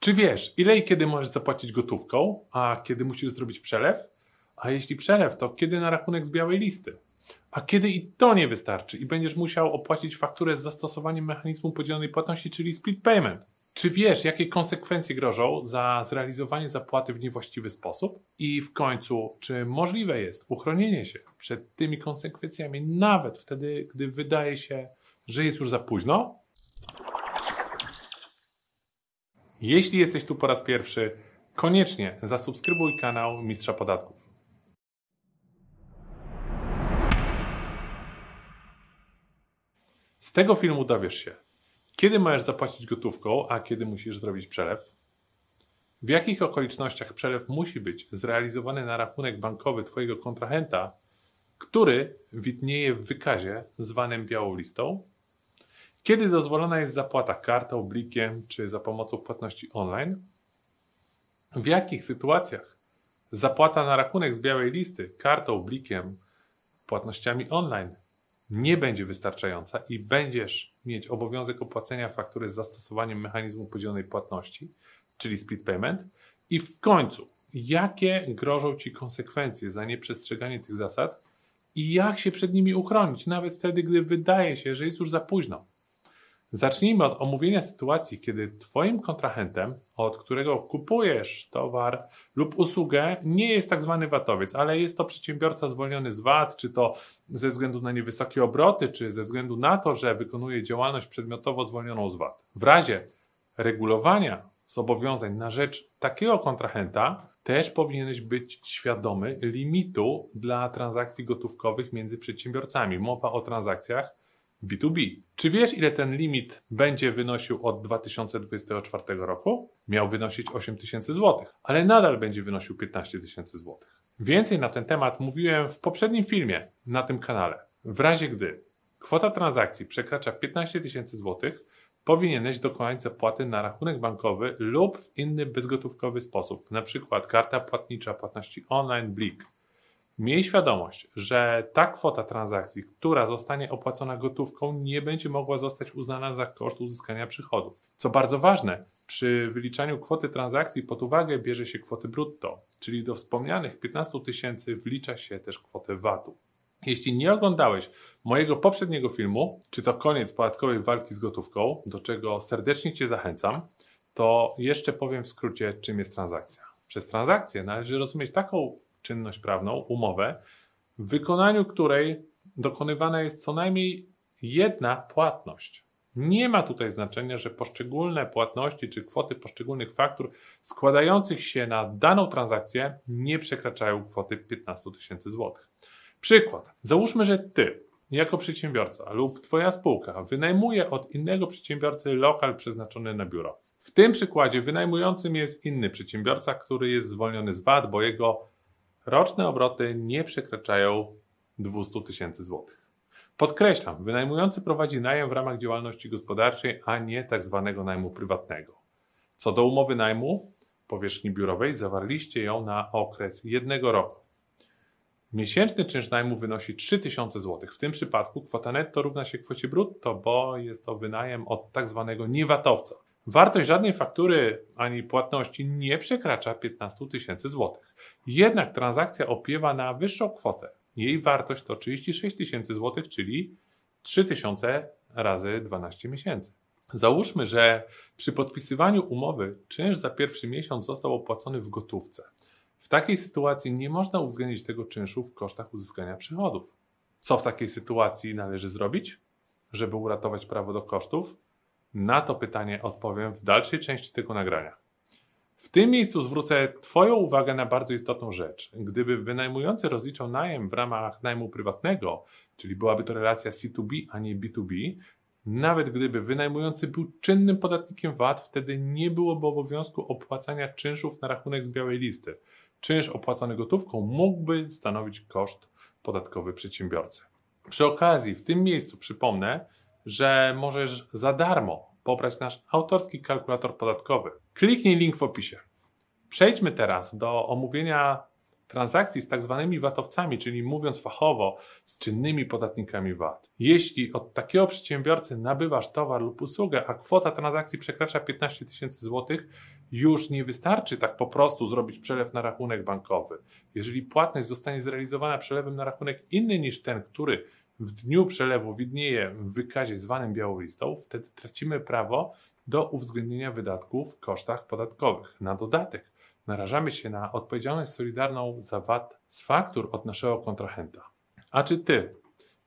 Czy wiesz, ile i kiedy możesz zapłacić gotówką, a kiedy musisz zrobić przelew? A jeśli przelew, to kiedy na rachunek z białej listy? A kiedy i to nie wystarczy i będziesz musiał opłacić fakturę z zastosowaniem mechanizmu podzielonej płatności, czyli split payment? Czy wiesz, jakie konsekwencje grożą za zrealizowanie zapłaty w niewłaściwy sposób? I w końcu, czy możliwe jest uchronienie się przed tymi konsekwencjami, nawet wtedy, gdy wydaje się, że jest już za późno? Jeśli jesteś tu po raz pierwszy, koniecznie zasubskrybuj kanał Mistrza Podatków. Z tego filmu dowiesz się, kiedy możesz zapłacić gotówką, a kiedy musisz zrobić przelew, w jakich okolicznościach przelew musi być zrealizowany na rachunek bankowy Twojego kontrahenta, który widnieje w wykazie zwanym białą listą, kiedy dozwolona jest zapłata kartą, blikiem czy za pomocą płatności online, w jakich sytuacjach zapłata na rachunek z białej listy kartą, blikiem, płatnościami online nie będzie wystarczająca i będziesz mieć obowiązek opłacenia faktury z zastosowaniem mechanizmu podzielonej płatności, czyli split payment. I w końcu, jakie grożą Ci konsekwencje za nieprzestrzeganie tych zasad i jak się przed nimi uchronić, nawet wtedy, gdy wydaje się, że jest już za późno. Zacznijmy od omówienia sytuacji, kiedy Twoim kontrahentem, od którego kupujesz towar lub usługę, nie jest tak zwany VAT-owiec, ale jest to przedsiębiorca zwolniony z VAT, czy to ze względu na niewysokie obroty, czy ze względu na to, że wykonuje działalność przedmiotowo zwolnioną z VAT. W razie regulowania zobowiązań na rzecz takiego kontrahenta, też powinieneś być świadomy limitu dla transakcji gotówkowych między przedsiębiorcami. Mowa o transakcjach B2B. Czy wiesz, ile ten limit będzie wynosił od 2024 roku? Miał wynosić 8 tysięcy złotych, ale nadal będzie wynosił 15 tysięcy złotych. Więcej na ten temat mówiłem w poprzednim filmie na tym kanale. W razie gdy kwota transakcji przekracza 15 tysięcy złotych, powinieneś dokonać zapłaty na rachunek bankowy lub w inny bezgotówkowy sposób, np. karta płatnicza, płatności online, blik. Miej świadomość, że ta kwota transakcji, która zostanie opłacona gotówką, nie będzie mogła zostać uznana za koszt uzyskania przychodów. Co bardzo ważne, przy wyliczaniu kwoty transakcji pod uwagę bierze się kwoty brutto, czyli do wspomnianych 15 tysięcy wlicza się też kwotę VAT-u. Jeśli nie oglądałeś mojego poprzedniego filmu, czy to koniec podatkowej walki z gotówką, do czego serdecznie Cię zachęcam, to jeszcze powiem w skrócie, czym jest transakcja. Przez transakcję należy rozumieć taką czynność prawną, umowę, w wykonaniu której dokonywana jest co najmniej jedna płatność. Nie ma tutaj znaczenia, że poszczególne płatności czy kwoty poszczególnych faktur składających się na daną transakcję nie przekraczają kwoty 15 tysięcy złotych. Przykład. Załóżmy, że ty, jako przedsiębiorca lub Twoja spółka wynajmuje od innego przedsiębiorcy lokal przeznaczony na biuro. W tym przykładzie wynajmującym jest inny przedsiębiorca, który jest zwolniony z VAT, bo jego roczne obroty nie przekraczają 200 tysięcy złotych. Podkreślam, wynajmujący prowadzi najem w ramach działalności gospodarczej, a nie tak zwanego najmu prywatnego. Co do umowy najmu powierzchni biurowej, zawarliście ją na okres jednego roku. Miesięczny czynsz najmu wynosi 3000 zł. W tym przypadku kwota netto równa się kwocie brutto, bo jest to wynajem od tak zwanego niewatowca. Wartość żadnej faktury ani płatności nie przekracza 15 tysięcy złotych. Jednak transakcja opiewa na wyższą kwotę. Jej wartość to 36 tysięcy złotych, czyli 3000 razy 12 miesięcy. Załóżmy, że przy podpisywaniu umowy czynsz za pierwszy miesiąc został opłacony w gotówce. W takiej sytuacji nie można uwzględnić tego czynszu w kosztach uzyskania przychodów. Co w takiej sytuacji należy zrobić, żeby uratować prawo do kosztów? Na to pytanie odpowiem w dalszej części tego nagrania. W tym miejscu zwrócę Twoją uwagę na bardzo istotną rzecz. Gdyby wynajmujący rozliczał najem w ramach najmu prywatnego, czyli byłaby to relacja C2B, a nie B2B, nawet gdyby wynajmujący był czynnym podatnikiem VAT, wtedy nie byłoby obowiązku opłacania czynszów na rachunek z białej listy. Czynsz opłacony gotówką mógłby stanowić koszt podatkowy przedsiębiorcy. Przy okazji, w tym miejscu przypomnę, że możesz za darmo pobrać nasz autorski kalkulator podatkowy. Kliknij link w opisie. Przejdźmy teraz do omówienia transakcji z tak zwanymi VAT-owcami, czyli mówiąc fachowo, z czynnymi podatnikami VAT. Jeśli od takiego przedsiębiorcy nabywasz towar lub usługę, a kwota transakcji przekracza 15 tysięcy złotych, już nie wystarczy tak po prostu zrobić przelew na rachunek bankowy. Jeżeli płatność zostanie zrealizowana przelewem na rachunek inny niż ten, który w dniu przelewu widnieje w wykazie zwanym białą listą, wtedy tracimy prawo do uwzględnienia wydatków w kosztach podatkowych. Na dodatek narażamy się na odpowiedzialność solidarną za VAT z faktur od naszego kontrahenta. A czy ty,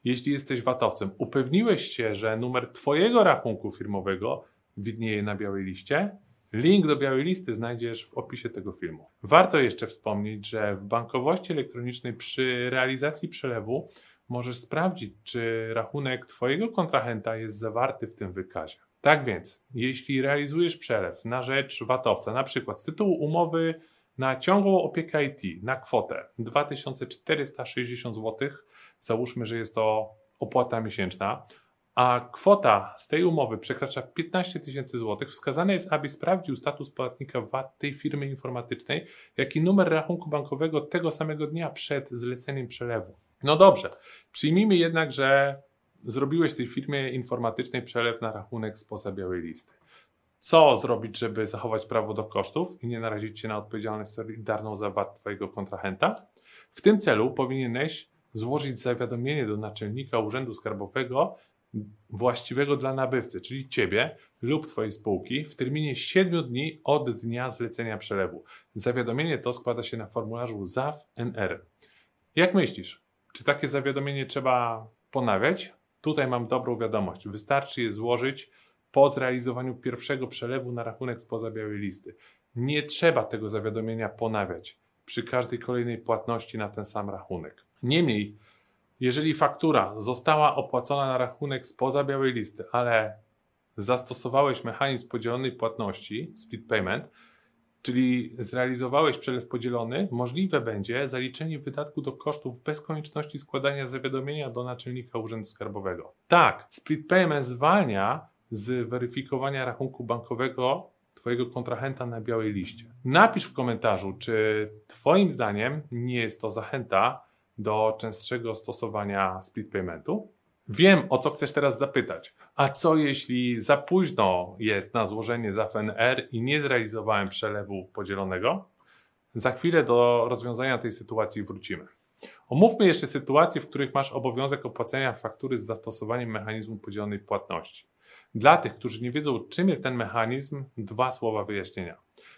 jeśli jesteś VAT-owcem, upewniłeś się, że numer twojego rachunku firmowego widnieje na białej liście? Link do białej listy znajdziesz w opisie tego filmu. Warto jeszcze wspomnieć, że w bankowości elektronicznej przy realizacji przelewu możesz sprawdzić, czy rachunek Twojego kontrahenta jest zawarty w tym wykazie. Tak więc, jeśli realizujesz przelew na rzecz VAT-owca, na przykład z tytułu umowy na ciągłą opiekę IT na kwotę 2460 zł, załóżmy, że jest to opłata miesięczna, a kwota z tej umowy przekracza 15 tysięcy złotych, wskazane jest, aby sprawdził status podatnika VAT tej firmy informatycznej, jak i numer rachunku bankowego tego samego dnia przed zleceniem przelewu. No dobrze, przyjmijmy jednak, że zrobiłeś tej firmie informatycznej przelew na rachunek spoza białej listy. Co zrobić, żeby zachować prawo do kosztów i nie narazić się na odpowiedzialność solidarną za VAT Twojego kontrahenta? W tym celu powinieneś złożyć zawiadomienie do naczelnika Urzędu Skarbowego właściwego dla nabywcy, czyli Ciebie lub Twojej spółki w terminie 7 dni od dnia zlecenia przelewu. Zawiadomienie to składa się na formularzu ZAW-NR. Jak myślisz, czy takie zawiadomienie trzeba ponawiać? Tutaj mam dobrą wiadomość. Wystarczy je złożyć po zrealizowaniu pierwszego przelewu na rachunek spoza białej listy. Nie trzeba tego zawiadomienia ponawiać przy każdej kolejnej płatności na ten sam rachunek. Niemniej, jeżeli faktura została opłacona na rachunek spoza białej listy, ale zastosowałeś mechanizm podzielonej płatności, split payment, czyli zrealizowałeś przelew podzielony, możliwe będzie zaliczenie wydatku do kosztów bez konieczności składania zawiadomienia do naczelnika Urzędu Skarbowego. Tak, split payment zwalnia z weryfikowania rachunku bankowego Twojego kontrahenta na białej liście. Napisz w komentarzu, czy Twoim zdaniem nie jest to zachęta do częstszego stosowania split paymentu. Wiem, o co chcesz teraz zapytać. A co jeśli za późno jest na złożenie za FNR i nie zrealizowałem przelewu podzielonego? Za chwilę do rozwiązania tej sytuacji wrócimy. Omówmy jeszcze sytuacje, w których masz obowiązek opłacenia faktury z zastosowaniem mechanizmu podzielonej płatności. Dla tych, którzy nie wiedzą, czym jest ten mechanizm, dwa słowa wyjaśnienia.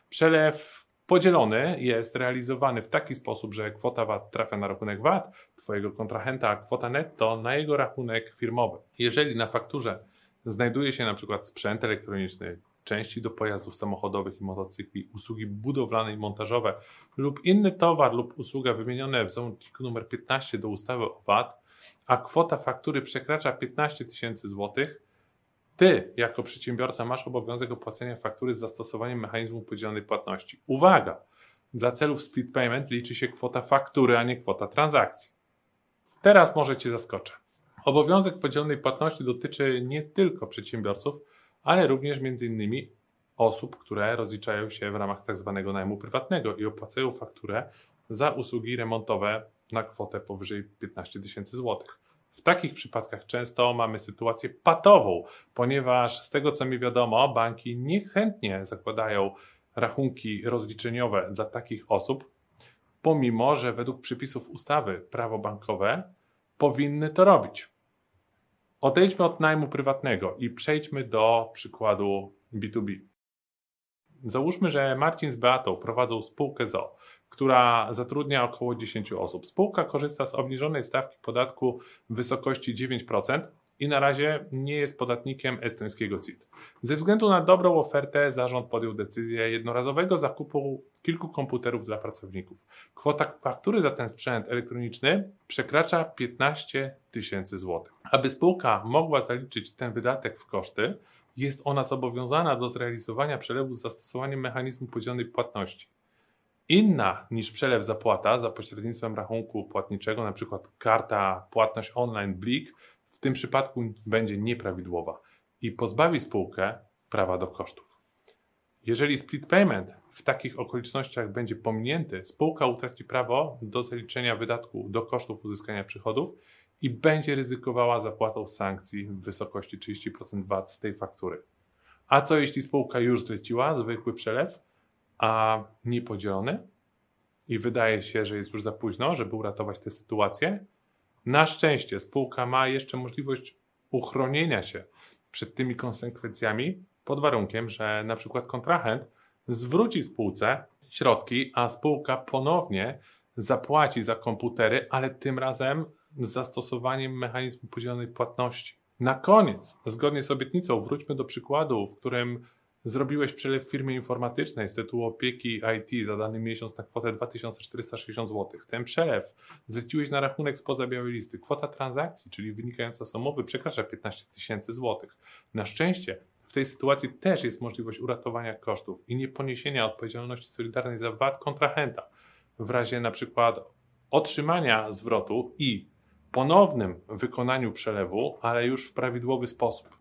Przelew podzielony jest realizowany w taki sposób, że kwota VAT trafia na rachunek VAT Twojego kontrahenta, kwota netto na jego rachunek firmowy. Jeżeli na fakturze znajduje się na przykład sprzęt elektroniczny, części do pojazdów samochodowych i motocykli, usługi budowlane i montażowe lub inny towar lub usługa wymienione w załączniku nr 15 do ustawy o VAT, a kwota faktury przekracza 15 tysięcy złotych, ty, jako przedsiębiorca, masz obowiązek opłacenia faktury z zastosowaniem mechanizmu podzielonej płatności. Uwaga! Dla celów split payment liczy się kwota faktury, a nie kwota transakcji. Teraz może Cię zaskoczę. Obowiązek podzielonej płatności dotyczy nie tylko przedsiębiorców, ale również m.in. osób, które rozliczają się w ramach tzw. Tak najmu prywatnego i opłacają fakturę za usługi remontowe na kwotę powyżej 15 tysięcy złotych. W takich przypadkach często mamy sytuację patową, ponieważ z tego co mi wiadomo, banki niechętnie zakładają rachunki rozliczeniowe dla takich osób, pomimo że według przepisów ustawy prawo bankowe powinny to robić. Odejdźmy od najmu prywatnego i przejdźmy do przykładu B2B. Załóżmy, że Marcin z Beatą prowadzą spółkę ZO, która zatrudnia około 10 osób. Spółka korzysta z obniżonej stawki podatku w wysokości 9%, i na razie nie jest podatnikiem estońskiego CIT. Ze względu na dobrą ofertę zarząd podjął decyzję jednorazowego zakupu kilku komputerów dla pracowników. Kwota faktury za ten sprzęt elektroniczny przekracza 15 tysięcy złotych. Aby spółka mogła zaliczyć ten wydatek w koszty, jest ona zobowiązana do zrealizowania przelewu z zastosowaniem mechanizmu podzielonej płatności. Inna niż przelew zapłata za pośrednictwem rachunku płatniczego, np. karta płatność online Blik, tym przypadku będzie nieprawidłowa i pozbawi spółkę prawa do kosztów. Jeżeli split payment w takich okolicznościach będzie pominięty, spółka utraci prawo do zaliczenia wydatku do kosztów uzyskania przychodów i będzie ryzykowała zapłatą sankcji w wysokości 30% VAT z tej faktury. A co jeśli spółka już zleciła zwykły przelew, a nie podzielony? I wydaje się, że jest już za późno, żeby uratować tę sytuację? Na szczęście spółka ma jeszcze możliwość uchronienia się przed tymi konsekwencjami, pod warunkiem, że na przykład kontrahent zwróci spółce środki, a spółka ponownie zapłaci za komputery, ale tym razem z zastosowaniem mechanizmu podzielonej płatności. Na koniec, zgodnie z obietnicą, wróćmy do przykładu, w którym zrobiłeś przelew w firmie informatycznej z tytułu opieki IT za dany miesiąc na kwotę 2460 zł. Ten przelew zleciłeś na rachunek spoza białej listy. Kwota transakcji, czyli wynikająca z umowy, przekracza 15 tysięcy złotych. Na szczęście w tej sytuacji też jest możliwość uratowania kosztów i nieponiesienia odpowiedzialności solidarnej za VAT kontrahenta w razie na przykład otrzymania zwrotu i ponownym wykonaniu przelewu, ale już w prawidłowy sposób.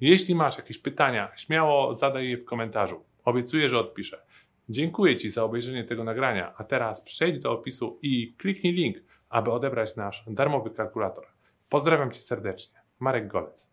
Jeśli masz jakieś pytania, śmiało zadaj je w komentarzu. Obiecuję, że odpiszę. Dziękuję Ci za obejrzenie tego nagrania, a teraz przejdź do opisu i kliknij link, aby odebrać nasz darmowy kalkulator. Pozdrawiam Cię serdecznie. Marek Golec.